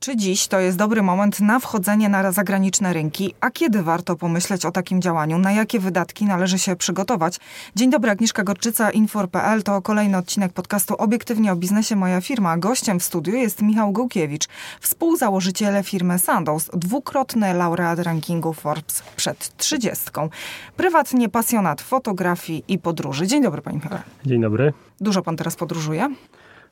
Czy dziś to jest dobry moment na wchodzenie na zagraniczne rynki, a kiedy warto pomyśleć o takim działaniu? Na jakie wydatki należy się przygotować? Dzień dobry, Agnieszka Gorczyca, Infor.pl. To kolejny odcinek podcastu Obiektywnie o biznesie Moja firma. Gościem w studiu jest Michał Gołkiewicz, współzałożyciel firmy Sandoz, dwukrotny laureat rankingu Forbes przed trzydziestką. Prywatnie pasjonat fotografii i podróży. Dzień dobry, panie Michale. Dzień dobry. Dużo pan teraz podróżuje?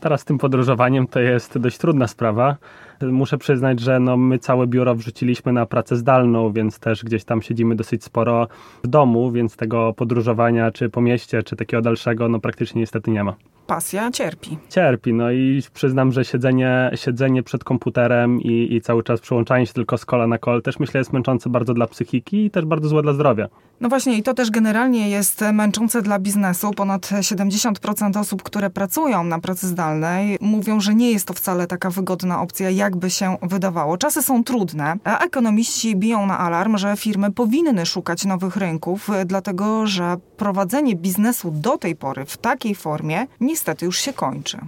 Teraz z tym podróżowaniem to jest dość trudna sprawa. Muszę przyznać, że no my całe biuro wrzuciliśmy na pracę zdalną, więc też gdzieś tam siedzimy dosyć sporo w domu, więc tego podróżowania czy po mieście, czy takiego dalszego, no praktycznie niestety nie ma pasja cierpi. Cierpi, no i przyznam, że siedzenie, siedzenie przed komputerem i, i cały czas przyłączanie się tylko z kola na kol też myślę jest męczące bardzo dla psychiki i też bardzo złe dla zdrowia. No właśnie i to też generalnie jest męczące dla biznesu. Ponad 70% osób, które pracują na pracy zdalnej mówią, że nie jest to wcale taka wygodna opcja, jakby się wydawało. Czasy są trudne, a ekonomiści biją na alarm, że firmy powinny szukać nowych rynków, dlatego że prowadzenie biznesu do tej pory w takiej formie niestety już się kończy.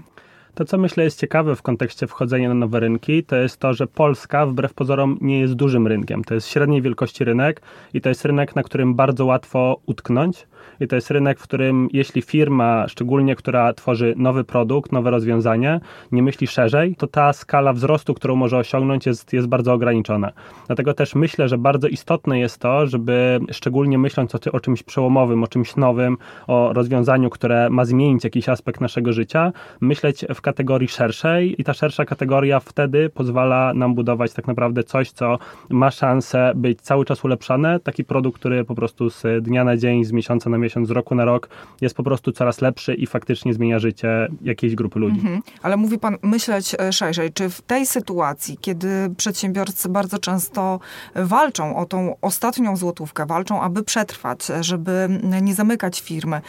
To, co myślę jest ciekawe w kontekście wchodzenia na nowe rynki, to jest to, że Polska wbrew pozorom nie jest dużym rynkiem. To jest średniej wielkości rynek i to jest rynek, na którym bardzo łatwo utknąć i to jest rynek, w którym jeśli firma, szczególnie która tworzy nowy produkt, nowe rozwiązanie, nie myśli szerzej, to ta skala wzrostu, którą może osiągnąć jest, jest bardzo ograniczona. Dlatego też myślę, że bardzo istotne jest to, żeby szczególnie myśląc o, o czymś przełomowym, o czymś nowym, o rozwiązaniu, które ma zmienić jakiś aspekt naszego życia, myśleć w kategorii szerszej i ta szersza kategoria wtedy pozwala nam budować tak naprawdę coś, co ma szansę być cały czas ulepszane, taki produkt, który po prostu z dnia na dzień, z miesiąca na miesiąc, z roku na rok jest po prostu coraz lepszy i faktycznie zmienia życie jakiejś grupy ludzi. Mhm. Ale mówi pan myśleć e, szerzej. Czy w tej sytuacji, kiedy przedsiębiorcy bardzo często walczą o tą ostatnią złotówkę, walczą, aby przetrwać, żeby nie zamykać firmy,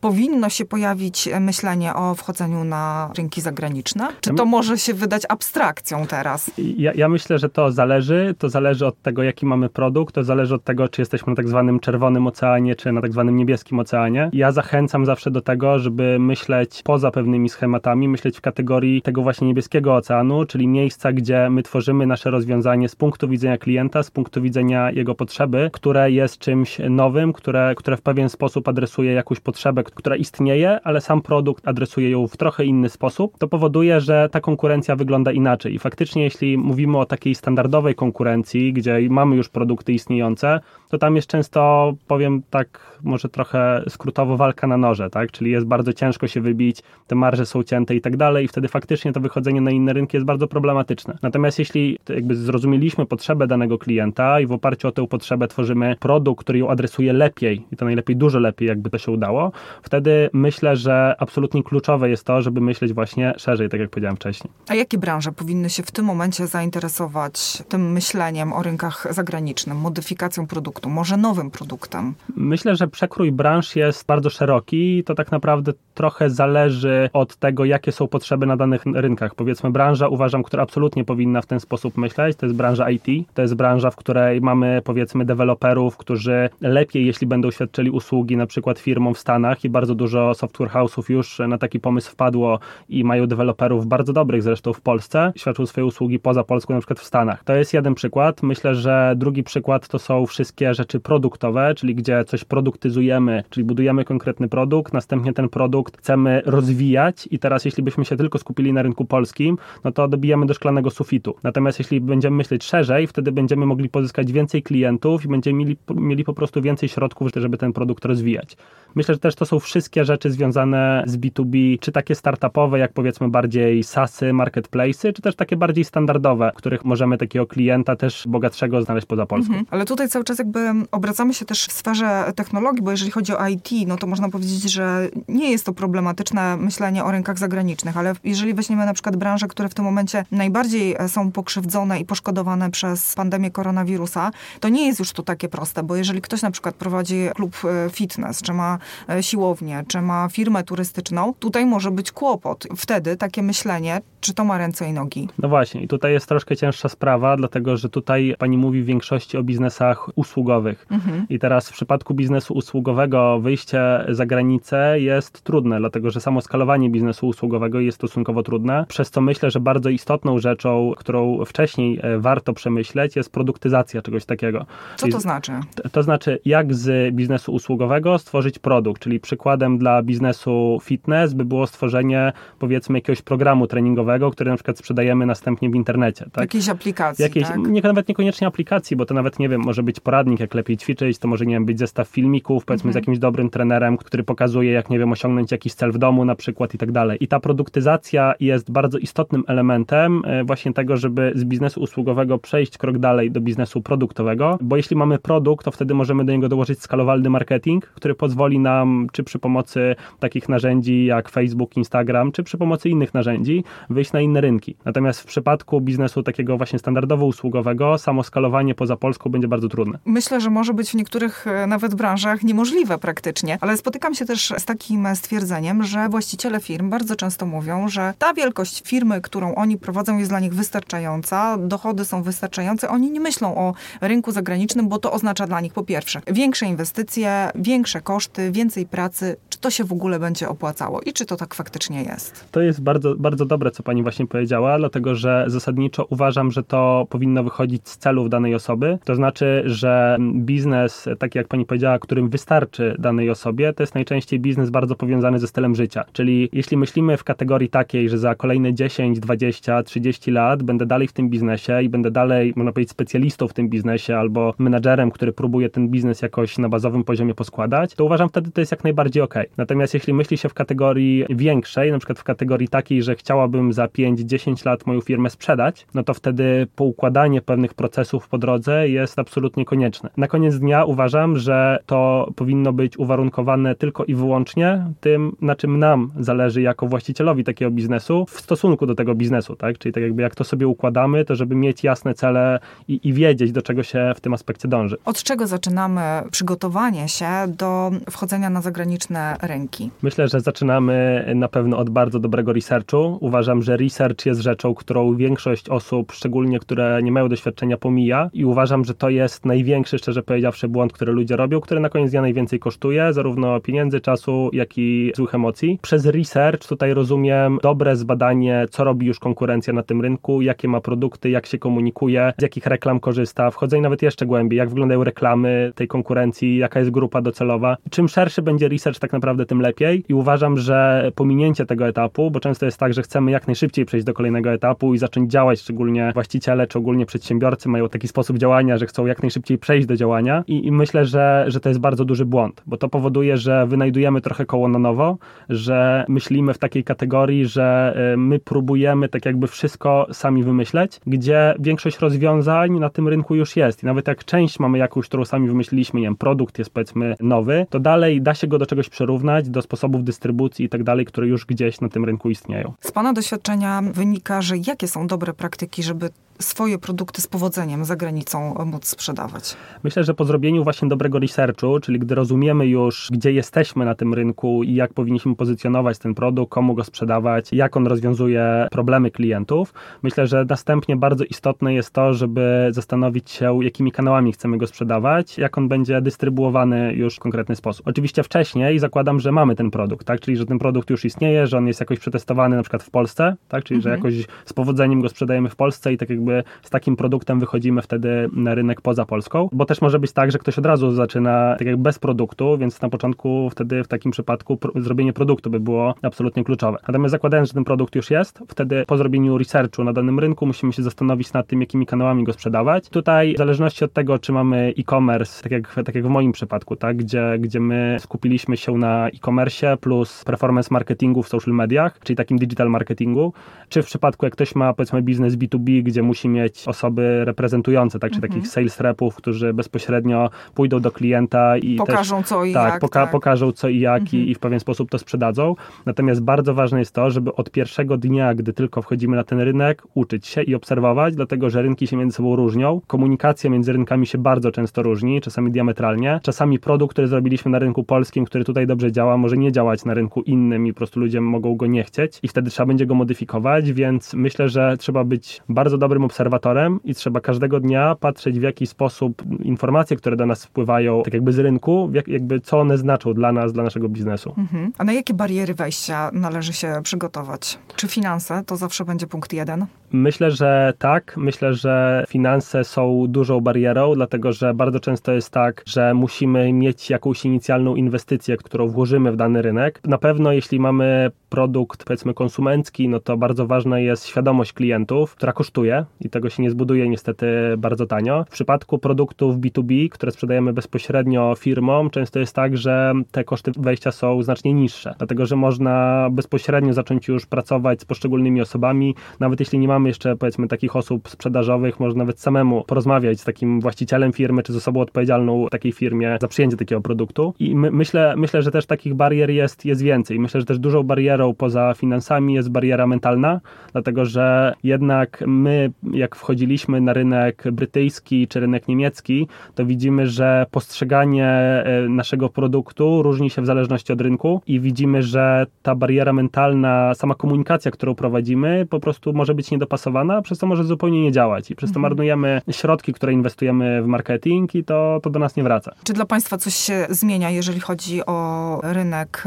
powinno się pojawić myślenie o wchodzeniu na rynki zagraniczne? Czy to może się wydać abstrakcją teraz? Ja, ja, myślę, że to zależy. To zależy od tego, jaki mamy produkt, to zależy od tego, czy jesteśmy na tak zwanym czerwonym oceanie, czy na tak zwanym niebieskim oceanie. Ja zachęcam zawsze do tego, żeby myśleć poza pewnymi schematami, myśleć w kategorii tego właśnie niebieskiego oceanu, czyli miejsca, gdzie my tworzymy nasze rozwiązanie z punktu widzenia klienta, z punktu widzenia jego potrzeby, które jest czymś nowym, które, które w pewien sposób adresuje jakąś potrzebę, która istnieje, ale sam produkt adresuje ją w trochę inny sposób, to powoduje, że ta konkurencja wygląda inaczej. I faktycznie, jeśli mówimy o takiej standardowej konkurencji, gdzie mamy już produkty istniejące, to tam jest często, powiem tak, może trochę skrótowo, walka na noże, tak? Czyli jest bardzo ciężko się wybić, te marże są cięte i tak dalej, i wtedy faktycznie to wychodzenie na inne rynki jest bardzo problematyczne. Natomiast jeśli jakby zrozumieliśmy potrzebę danego klienta i w oparciu o tę potrzebę tworzymy produkt, który ją adresuje lepiej, i to najlepiej dużo lepiej, jakby to się udało, wtedy myślę, że absolutnie kluczowe jest to, żeby myśleć właśnie szerzej, tak jak powiedziałem wcześniej. A jakie branże powinny się w tym momencie zainteresować tym myśleniem o rynkach zagranicznym, modyfikacją produktu, może nowym produktem? Myślę, że przekrój branż jest bardzo szeroki i to tak naprawdę trochę zależy od tego, jakie są potrzeby na danych rynkach. Powiedzmy, branża uważam, która absolutnie powinna w ten sposób myśleć, to jest branża IT. To jest branża, w której mamy powiedzmy deweloperów, którzy lepiej, jeśli będą świadczyli usługi na przykład firmom w Stanach i bardzo dużo software house'ów już na taki pomysł wpadło i mają deweloperów bardzo dobrych zresztą w Polsce, świadczą swoje usługi poza Polską, na przykład w Stanach. To jest jeden przykład. Myślę, że drugi przykład to są wszystkie rzeczy produktowe, czyli gdzie coś produktyzujemy, czyli budujemy konkretny produkt, następnie ten produkt chcemy rozwijać i teraz jeśli byśmy się tylko skupili na rynku polskim, no to dobijamy do szklanego sufitu. Natomiast jeśli będziemy myśleć szerzej, wtedy będziemy mogli pozyskać więcej klientów i będziemy mieli, mieli po prostu więcej środków, żeby ten produkt rozwijać. Myślę, że też to są wszystkie rzeczy związane z B2B, czy takie startupowe, jak powiedzmy bardziej SASy, marketplace'y, czy też takie bardziej standardowe, w których możemy takiego klienta też bogatszego znaleźć poza Polską. Mhm. Ale tutaj cały czas jakby obracamy się też w sferze technologii, bo jeżeli chodzi o IT, no to można powiedzieć, że nie jest to problematyczne myślenie o rynkach zagranicznych, ale jeżeli weźmiemy na przykład branże, które w tym momencie najbardziej e, są pokrzywdzone i poszkodowane przez pandemię koronawirusa, to nie jest już to takie proste, bo jeżeli ktoś na przykład prowadzi klub e, fitness, czy ma siłownię, czy ma firmę turystyczną, tutaj może być kłopot. Wtedy takie myślenie, czy to ma ręce i nogi. No właśnie, i tutaj jest troszkę cięższa sprawa, dlatego że tutaj pani mówi w większości o biznesach usługowych. Mhm. I teraz w przypadku biznesu usługowego wyjście za granicę jest trudne, dlatego że samo skalowanie biznesu usługowego jest stosunkowo trudne, przez co myślę, że bardzo istotną rzeczą, którą wcześniej e, warto przemyśleć, jest produktyzacja czegoś takiego. Co to znaczy? To, to znaczy, jak z biznesu usługowego stworzyć produkt, czyli przykładem dla biznesu fitness by było stworzenie powiedzmy jakiegoś programu treningowego, który na przykład sprzedajemy następnie w internecie. Tak? Jakiejś aplikacji, Jakiejś, tak? nie, Nawet niekoniecznie aplikacji, bo to nawet, nie wiem, może być poradnik, jak lepiej ćwiczyć, to może, nie wiem, być zestaw filmików, powiedzmy mhm. z jakimś dobrym trenerem, który pokazuje, jak, nie wiem, osiągnąć jakiś cel w domu na przykład i tak dalej. I ta produktyzacja jest bardzo istotnym elementem e, właśnie tego, żeby z biznesu usługowego przejść krok dalej do biznesu produktowego, bo jeśli mamy produkt, to wtedy możemy do niego dołożyć skalowalny marketing, który pozwoli nam, czy przy pomocy takich narzędzi jak Facebook, Instagram, czy przy pomocy innych narzędzi, wyjść na inne rynki. Natomiast w przypadku biznesu takiego właśnie standardowo-usługowego, samo skalowanie poza Polską będzie bardzo trudne. Myślę, że może być w niektórych e, nawet branżach niemożliwe praktycznie, ale spotykam się też z takim stwierdzeniem, że właściciele firm bardzo często mówią, że ta wielkość firmy, którą oni prowadzą jest dla nich wystarczająca, dochody są wystarczające, oni nie myślą o rynku zagranicznym, bo to oznacza dla nich po pierwsze większe inwestycje, większe koszty, więcej pracy. Czy to się w ogóle będzie opłacało i czy to tak faktycznie jest? To jest bardzo, bardzo dobre, co pani właśnie powiedziała, dlatego że zasadniczo uważam, że to powinno wychodzić z celów danej osoby. To znaczy, że biznes, tak jak pani powiedziała, którym wystarczy danej osobie, to jest najczęściej biznes bardzo powiązany ze stylem życia. Czyli jeśli myślimy w kategorii takiej, że za kolejne 10, 20, 30 lat będę dalej w tym biznesie i będę dalej, można powiedzieć, specjalistą w tym biznesie albo menadżerem, który próbuje ten biznes jakoś na bazowym poziomie poskładać, to uważam wtedy to jest jak najbardziej ok. Natomiast jeśli myśli się w kategorii większej, na przykład w kategorii takiej, że chciałabym za 5-10 lat moją firmę sprzedać, no to wtedy poukładanie pewnych procesów po drodze jest absolutnie konieczne. Na koniec dnia uważam, że to powinno być uwarunkowane tylko i wyłącznie tym, na czym nam zależy jako właścicielowi takiego biznesu w stosunku do tego biznesu, tak? Czyli tak jakby jak to sobie układamy, to żeby mieć jasne cele i, i wiedzieć, do czego się w tym aspekcie dąży. Od czego zaczynamy przygotowanie się do wchodzenia na zagraniczne rynki? Myślę, że zaczynamy na pewno od bardzo dobrego researchu. Uważam, że research jest rzeczą, którą większość osób, szczególnie które nie mają doświadczenia, pomija i uważam, że to jest największy, szczerze powiedziawszy, błąd, który ludzie robią, który na koniec dnia najwięcej kosztuje, zarówno pieniędzy, czasu, jak i złych emocji. Przez research tutaj rozumiem dobre zbadanie, co robi już konkurencja na tym rynku, jakie ma produkty, jak się komunikuje, z jakich reklam korzysta, wchodzenie nawet jeszcze głębiej, jak wyglądają reklamy tej konkurencji, jaka jest grupa docelowa. Czym szerszy będzie research, tak naprawdę tym lepiej. I uważam, że pominięcie tego etapu, bo często jest tak, że chcemy jak najszybciej przejść do kolejnego etapu i zacząć działać, szczególnie właściciele czy ogólnie przedsiębiorcy mają taki sposób działania, że chcą jak najszybciej przejść do działania. I, i myślę, że, że to jest bardzo duży błąd, bo to powoduje, że wynajdujemy trochę koło na nowo, że myślimy w takiej kategorii, że y, my próbujemy tak jakby wszystko sami wymyśleć, gdzie większość rozwiązań na tym rynku już jest. I nawet jak część mamy jakąś, którą sami wymyśliliśmy, nie wiem, produkt jest powiedzmy nowy, to dalej da się go do czegoś przyrównać, do sposobów dystrybucji i tak dalej, które już gdzieś na tym rynku istnieją. Z Pana doświadczenia wynika, że jakie są dobre praktyki, żeby swoje produkty z powodzeniem za granicą móc sprzedawać? Myślę, że po zrobieniu właśnie dobrego researchu, czyli gdy rozumiemy już, gdzie jesteśmy na tym rynku i jak powinniśmy pozycjonować ten produkt, komu go sprzedawać, jak on rozwiązuje problemy klientów, myślę, że następnie bardzo istotne jest to, żeby zastanowić się, jakimi kanałami chcemy go sprzedawać, jak on będzie dystrybuowany już w konkretny sposób. Oczywiście wcześniej zakładam, że mamy ten produkt, tak? czyli że ten produkt już istnieje, że on jest jakoś przetestowany na przykład w Polsce, tak? czyli mhm. że jakoś z powodzeniem go sprzedajemy w Polsce i tak jakby jakby z takim produktem wychodzimy wtedy na rynek poza Polską, bo też może być tak, że ktoś od razu zaczyna tak jak bez produktu, więc na początku wtedy w takim przypadku pro, zrobienie produktu by było absolutnie kluczowe. Natomiast zakładając, że ten produkt już jest, wtedy po zrobieniu researchu na danym rynku musimy się zastanowić nad tym, jakimi kanałami go sprzedawać. Tutaj w zależności od tego, czy mamy e-commerce, tak jak, tak jak w moim przypadku, tak, gdzie, gdzie my skupiliśmy się na e-commerce plus performance marketingu w social mediach, czyli takim digital marketingu, czy w przypadku jak ktoś ma powiedzmy biznes B2B, gdzie musi musi mieć osoby reprezentujące, tak, czy mhm. takich sales repów, którzy bezpośrednio pójdą do klienta i pokażą też, co i tak, jak. Poka tak, pokażą co i jak mhm. i, i, w pewien sposób to sprzedadzą. Natomiast bardzo ważne jest to, żeby od pierwszego dnia, gdy tylko wchodzimy na ten rynek, uczyć się i obserwować, dlatego że rynki się między sobą różnią. Komunikacja między rynkami się bardzo często różni, czasami diametralnie. Czasami produkt, który zrobiliśmy na rynku polskim, który tutaj dobrze działa, może nie działać na rynku innym i po prostu ludzie mogą go nie chcieć i wtedy trzeba będzie go modyfikować, więc myślę, że trzeba być bardzo dobrym obserwatorem i trzeba każdego dnia patrzeć w jaki sposób informacje, które do nas wpływają tak jakby z rynku, jakby co one znaczą dla nas, dla naszego biznesu. Mhm. A na jakie bariery wejścia należy się przygotować? Czy finanse to zawsze będzie punkt jeden? Myślę, że tak. Myślę, że finanse są dużą barierą, dlatego że bardzo często jest tak, że musimy mieć jakąś inicjalną inwestycję, którą włożymy w dany rynek. Na pewno, jeśli mamy produkt, powiedzmy, konsumencki, no to bardzo ważna jest świadomość klientów, która kosztuje i tego się nie zbuduje niestety bardzo tanio. W przypadku produktów B2B, które sprzedajemy bezpośrednio firmom, często jest tak, że te koszty wejścia są znacznie niższe, dlatego że można bezpośrednio zacząć już pracować z poszczególnymi osobami, nawet jeśli nie mamy jeszcze powiedzmy takich osób sprzedażowych, można nawet samemu porozmawiać z takim właścicielem firmy, czy z osobą odpowiedzialną w takiej firmie za przyjęcie takiego produktu. I my, myślę, myślę, że też takich barier jest, jest więcej. Myślę, że też dużą barierą poza finansami jest bariera mentalna, dlatego że jednak my, jak wchodziliśmy na rynek brytyjski czy rynek niemiecki, to widzimy, że postrzeganie e, naszego produktu różni się w zależności od rynku i widzimy, że ta bariera mentalna, sama komunikacja, którą prowadzimy, po prostu może być niedopasowana, przez to może zupełnie nie działać i przez to mhm. marnujemy środki, które inwestujemy w marketing i to, to do nas nie wraca. Czy dla Państwa coś się zmienia, jeżeli chodzi o rynek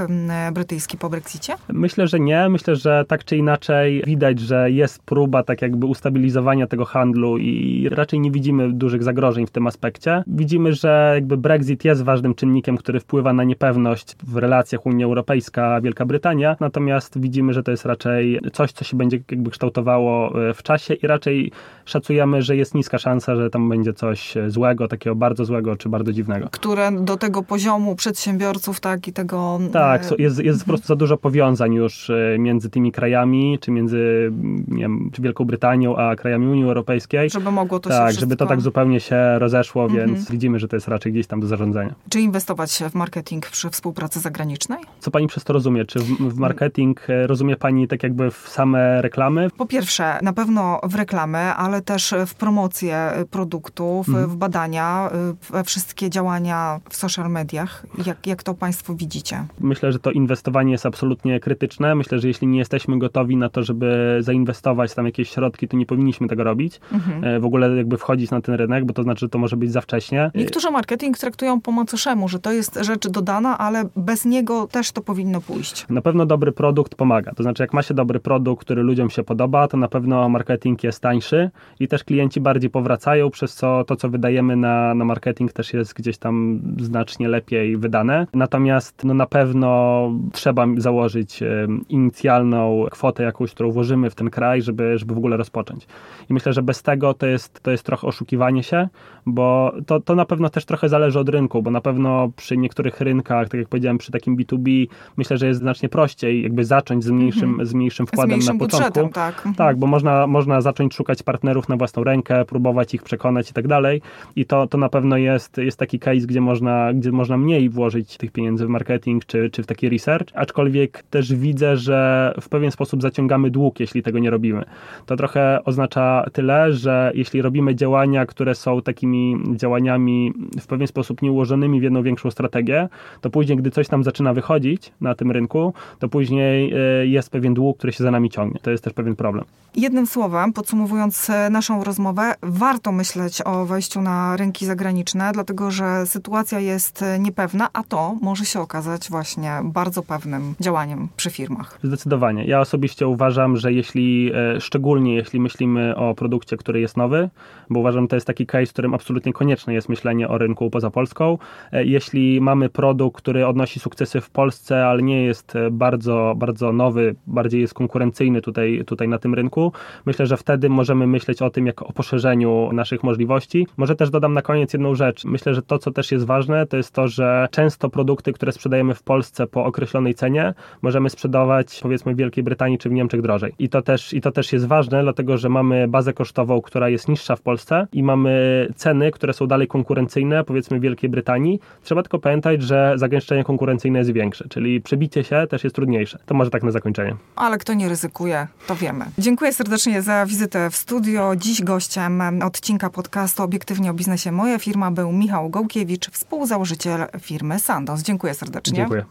brytyjski po Brexicie? Myślę, że nie. Myślę, że tak czy inaczej widać, że jest próba tak jakby ustabilizowania tego handlu i raczej nie widzimy dużych zagrożeń w tym aspekcie. Widzimy, że jakby Brexit jest ważnym czynnikiem, który wpływa na niepewność w relacjach Unia Europejska-Wielka Brytania, natomiast widzimy, że to jest raczej coś, co się będzie jakby kształtowało e, w czasie i raczej szacujemy, że jest niska szansa, że tam będzie coś złego, takiego bardzo złego czy bardzo dziwnego. Które do tego poziomu przedsiębiorców, tak i tego... Tak, e, jest, jest po prostu za dużo powiązań już e, między tymi krajami, czy między nie wiem, czy Wielką Brytanią, a krajami Unii Europejskiej. Żeby mogło to tak, się Tak, żeby to tak zupełnie się rozeszło, mhm. więc widzimy, że to jest raczej gdzieś tam do zarządzania. Czy inwestować w marketing przy współpracy zagranicznej? Co pani przez to rozumie? Czy w, w marketing e, rozumie pani tak jakby w same reklamy? Po pierwsze, na pewno w reklamy, ale też w promocję produktów, mhm. w badania, we wszystkie działania w social mediach. Jak, jak to państwo widzicie? Myślę, że to inwestowanie jest absolutnie krytyczne. Myślę, że jeśli nie jesteśmy gotowi na to, żeby zainwestować tam jakieś środki, to nie powinniśmy tego robić. Mhm. E, w ogóle jakby wchodzić na ten rynek, bo to znaczy, że to może być za wcześnie. Niektórzy marketing traktują po macoszemu, że to jest rzecz dodana, ale bez niego też to powinno pójść. Na pewno dobry produkt pomaga. To znaczy, jak ma się dobry produkt, który ludziom się podoba, to na pewno marketing jest tańszy i też klienci bardziej powracają, przez co to, co wydajemy na, na marketing też jest gdzieś tam znacznie lepiej wydane. Natomiast no, na pewno trzeba założyć inicjalną kwotę jakąś, którą włożymy w ten kraj, żeby, żeby w ogóle rozpocząć. I myślę, że bez tego to jest, to jest trochę oszukiwanie się, bo to, to na pewno też trochę zależy od rynku, bo na pewno przy niektórych rynkach, tak jak powiedziałem, przy takim B2B, myślę, że jest znacznie prościej jakby zacząć z mniejszym, -hmm. z mniejszym wkładem z na początku. Tak, tak, bo można, można zacząć szukać partnerów na własną rękę, próbować ich przekonać i tak dalej. I to, to na pewno jest, jest taki case, gdzie można, gdzie można mniej włożyć tych pieniędzy w marketing czy, czy w taki research, aczkolwiek też widzę, że w pewien sposób zaciągamy dług, jeśli tego nie robimy. To trochę oznacza tyle, że jeśli robimy działania, które są takimi działaniami w pewien sposób nieułożonymi w jedną większą strategię, to później, gdy coś tam zaczyna wychodzić na tym rynku, to później e, jest pewien dług, który się za nami ciągnie. To jest też pewien problem. Jednym słowem, podsumowując e, naszą rozmowę, warto myśleć o wejściu na rynki zagraniczne, dlatego że sytuacja jest e, niepewna, a to może się okazać właśnie bardzo pewnym działaniem przy firmach. Zdecydowanie. Ja osobiście uważam, że jeśli, szczególnie jeśli myślimy o produkcie, który jest nowy, bo uważam, że to jest taki case, w którym absolutnie konieczne jest myślenie o rynku poza Polską. Jeśli mamy produkt, który odnosi sukcesy w Polsce, ale nie jest bardzo, bardzo nowy, bardziej jest konkurencyjny tutaj, tutaj na tym rynku, myślę, że wtedy możemy myśleć o tym, jak o poszerzeniu naszych możliwości. Może też dodam na koniec jedną rzecz. Myślę, że to, co też jest ważne, to jest to, że często produkty, które sprzedajemy w Polsce po określonej cenie, możemy sprzedawać powiedzmy w Wielkiej Brytanii czy w Niemczech drożej. I to też, i to też jest ważne, dlatego że mamy mamy bazę kosztową, która jest niższa w Polsce i mamy ceny, które są dalej konkurencyjne, powiedzmy w Wielkiej Brytanii, trzeba tylko pamiętać, że zagęszczenie konkurencyjne jest większe, czyli przebicie się też jest trudniejsze. To może tak na zakończenie. Ale kto nie ryzykuje, to wiemy. Dziękuję serdecznie za wizytę w studio. Dziś gościem odcinka podcastu Obiektywnie o biznesie Moja firma był Michał Gołkiewicz, współzałożyciel firmy Sandos. Dziękuję serdecznie. Dziękuję.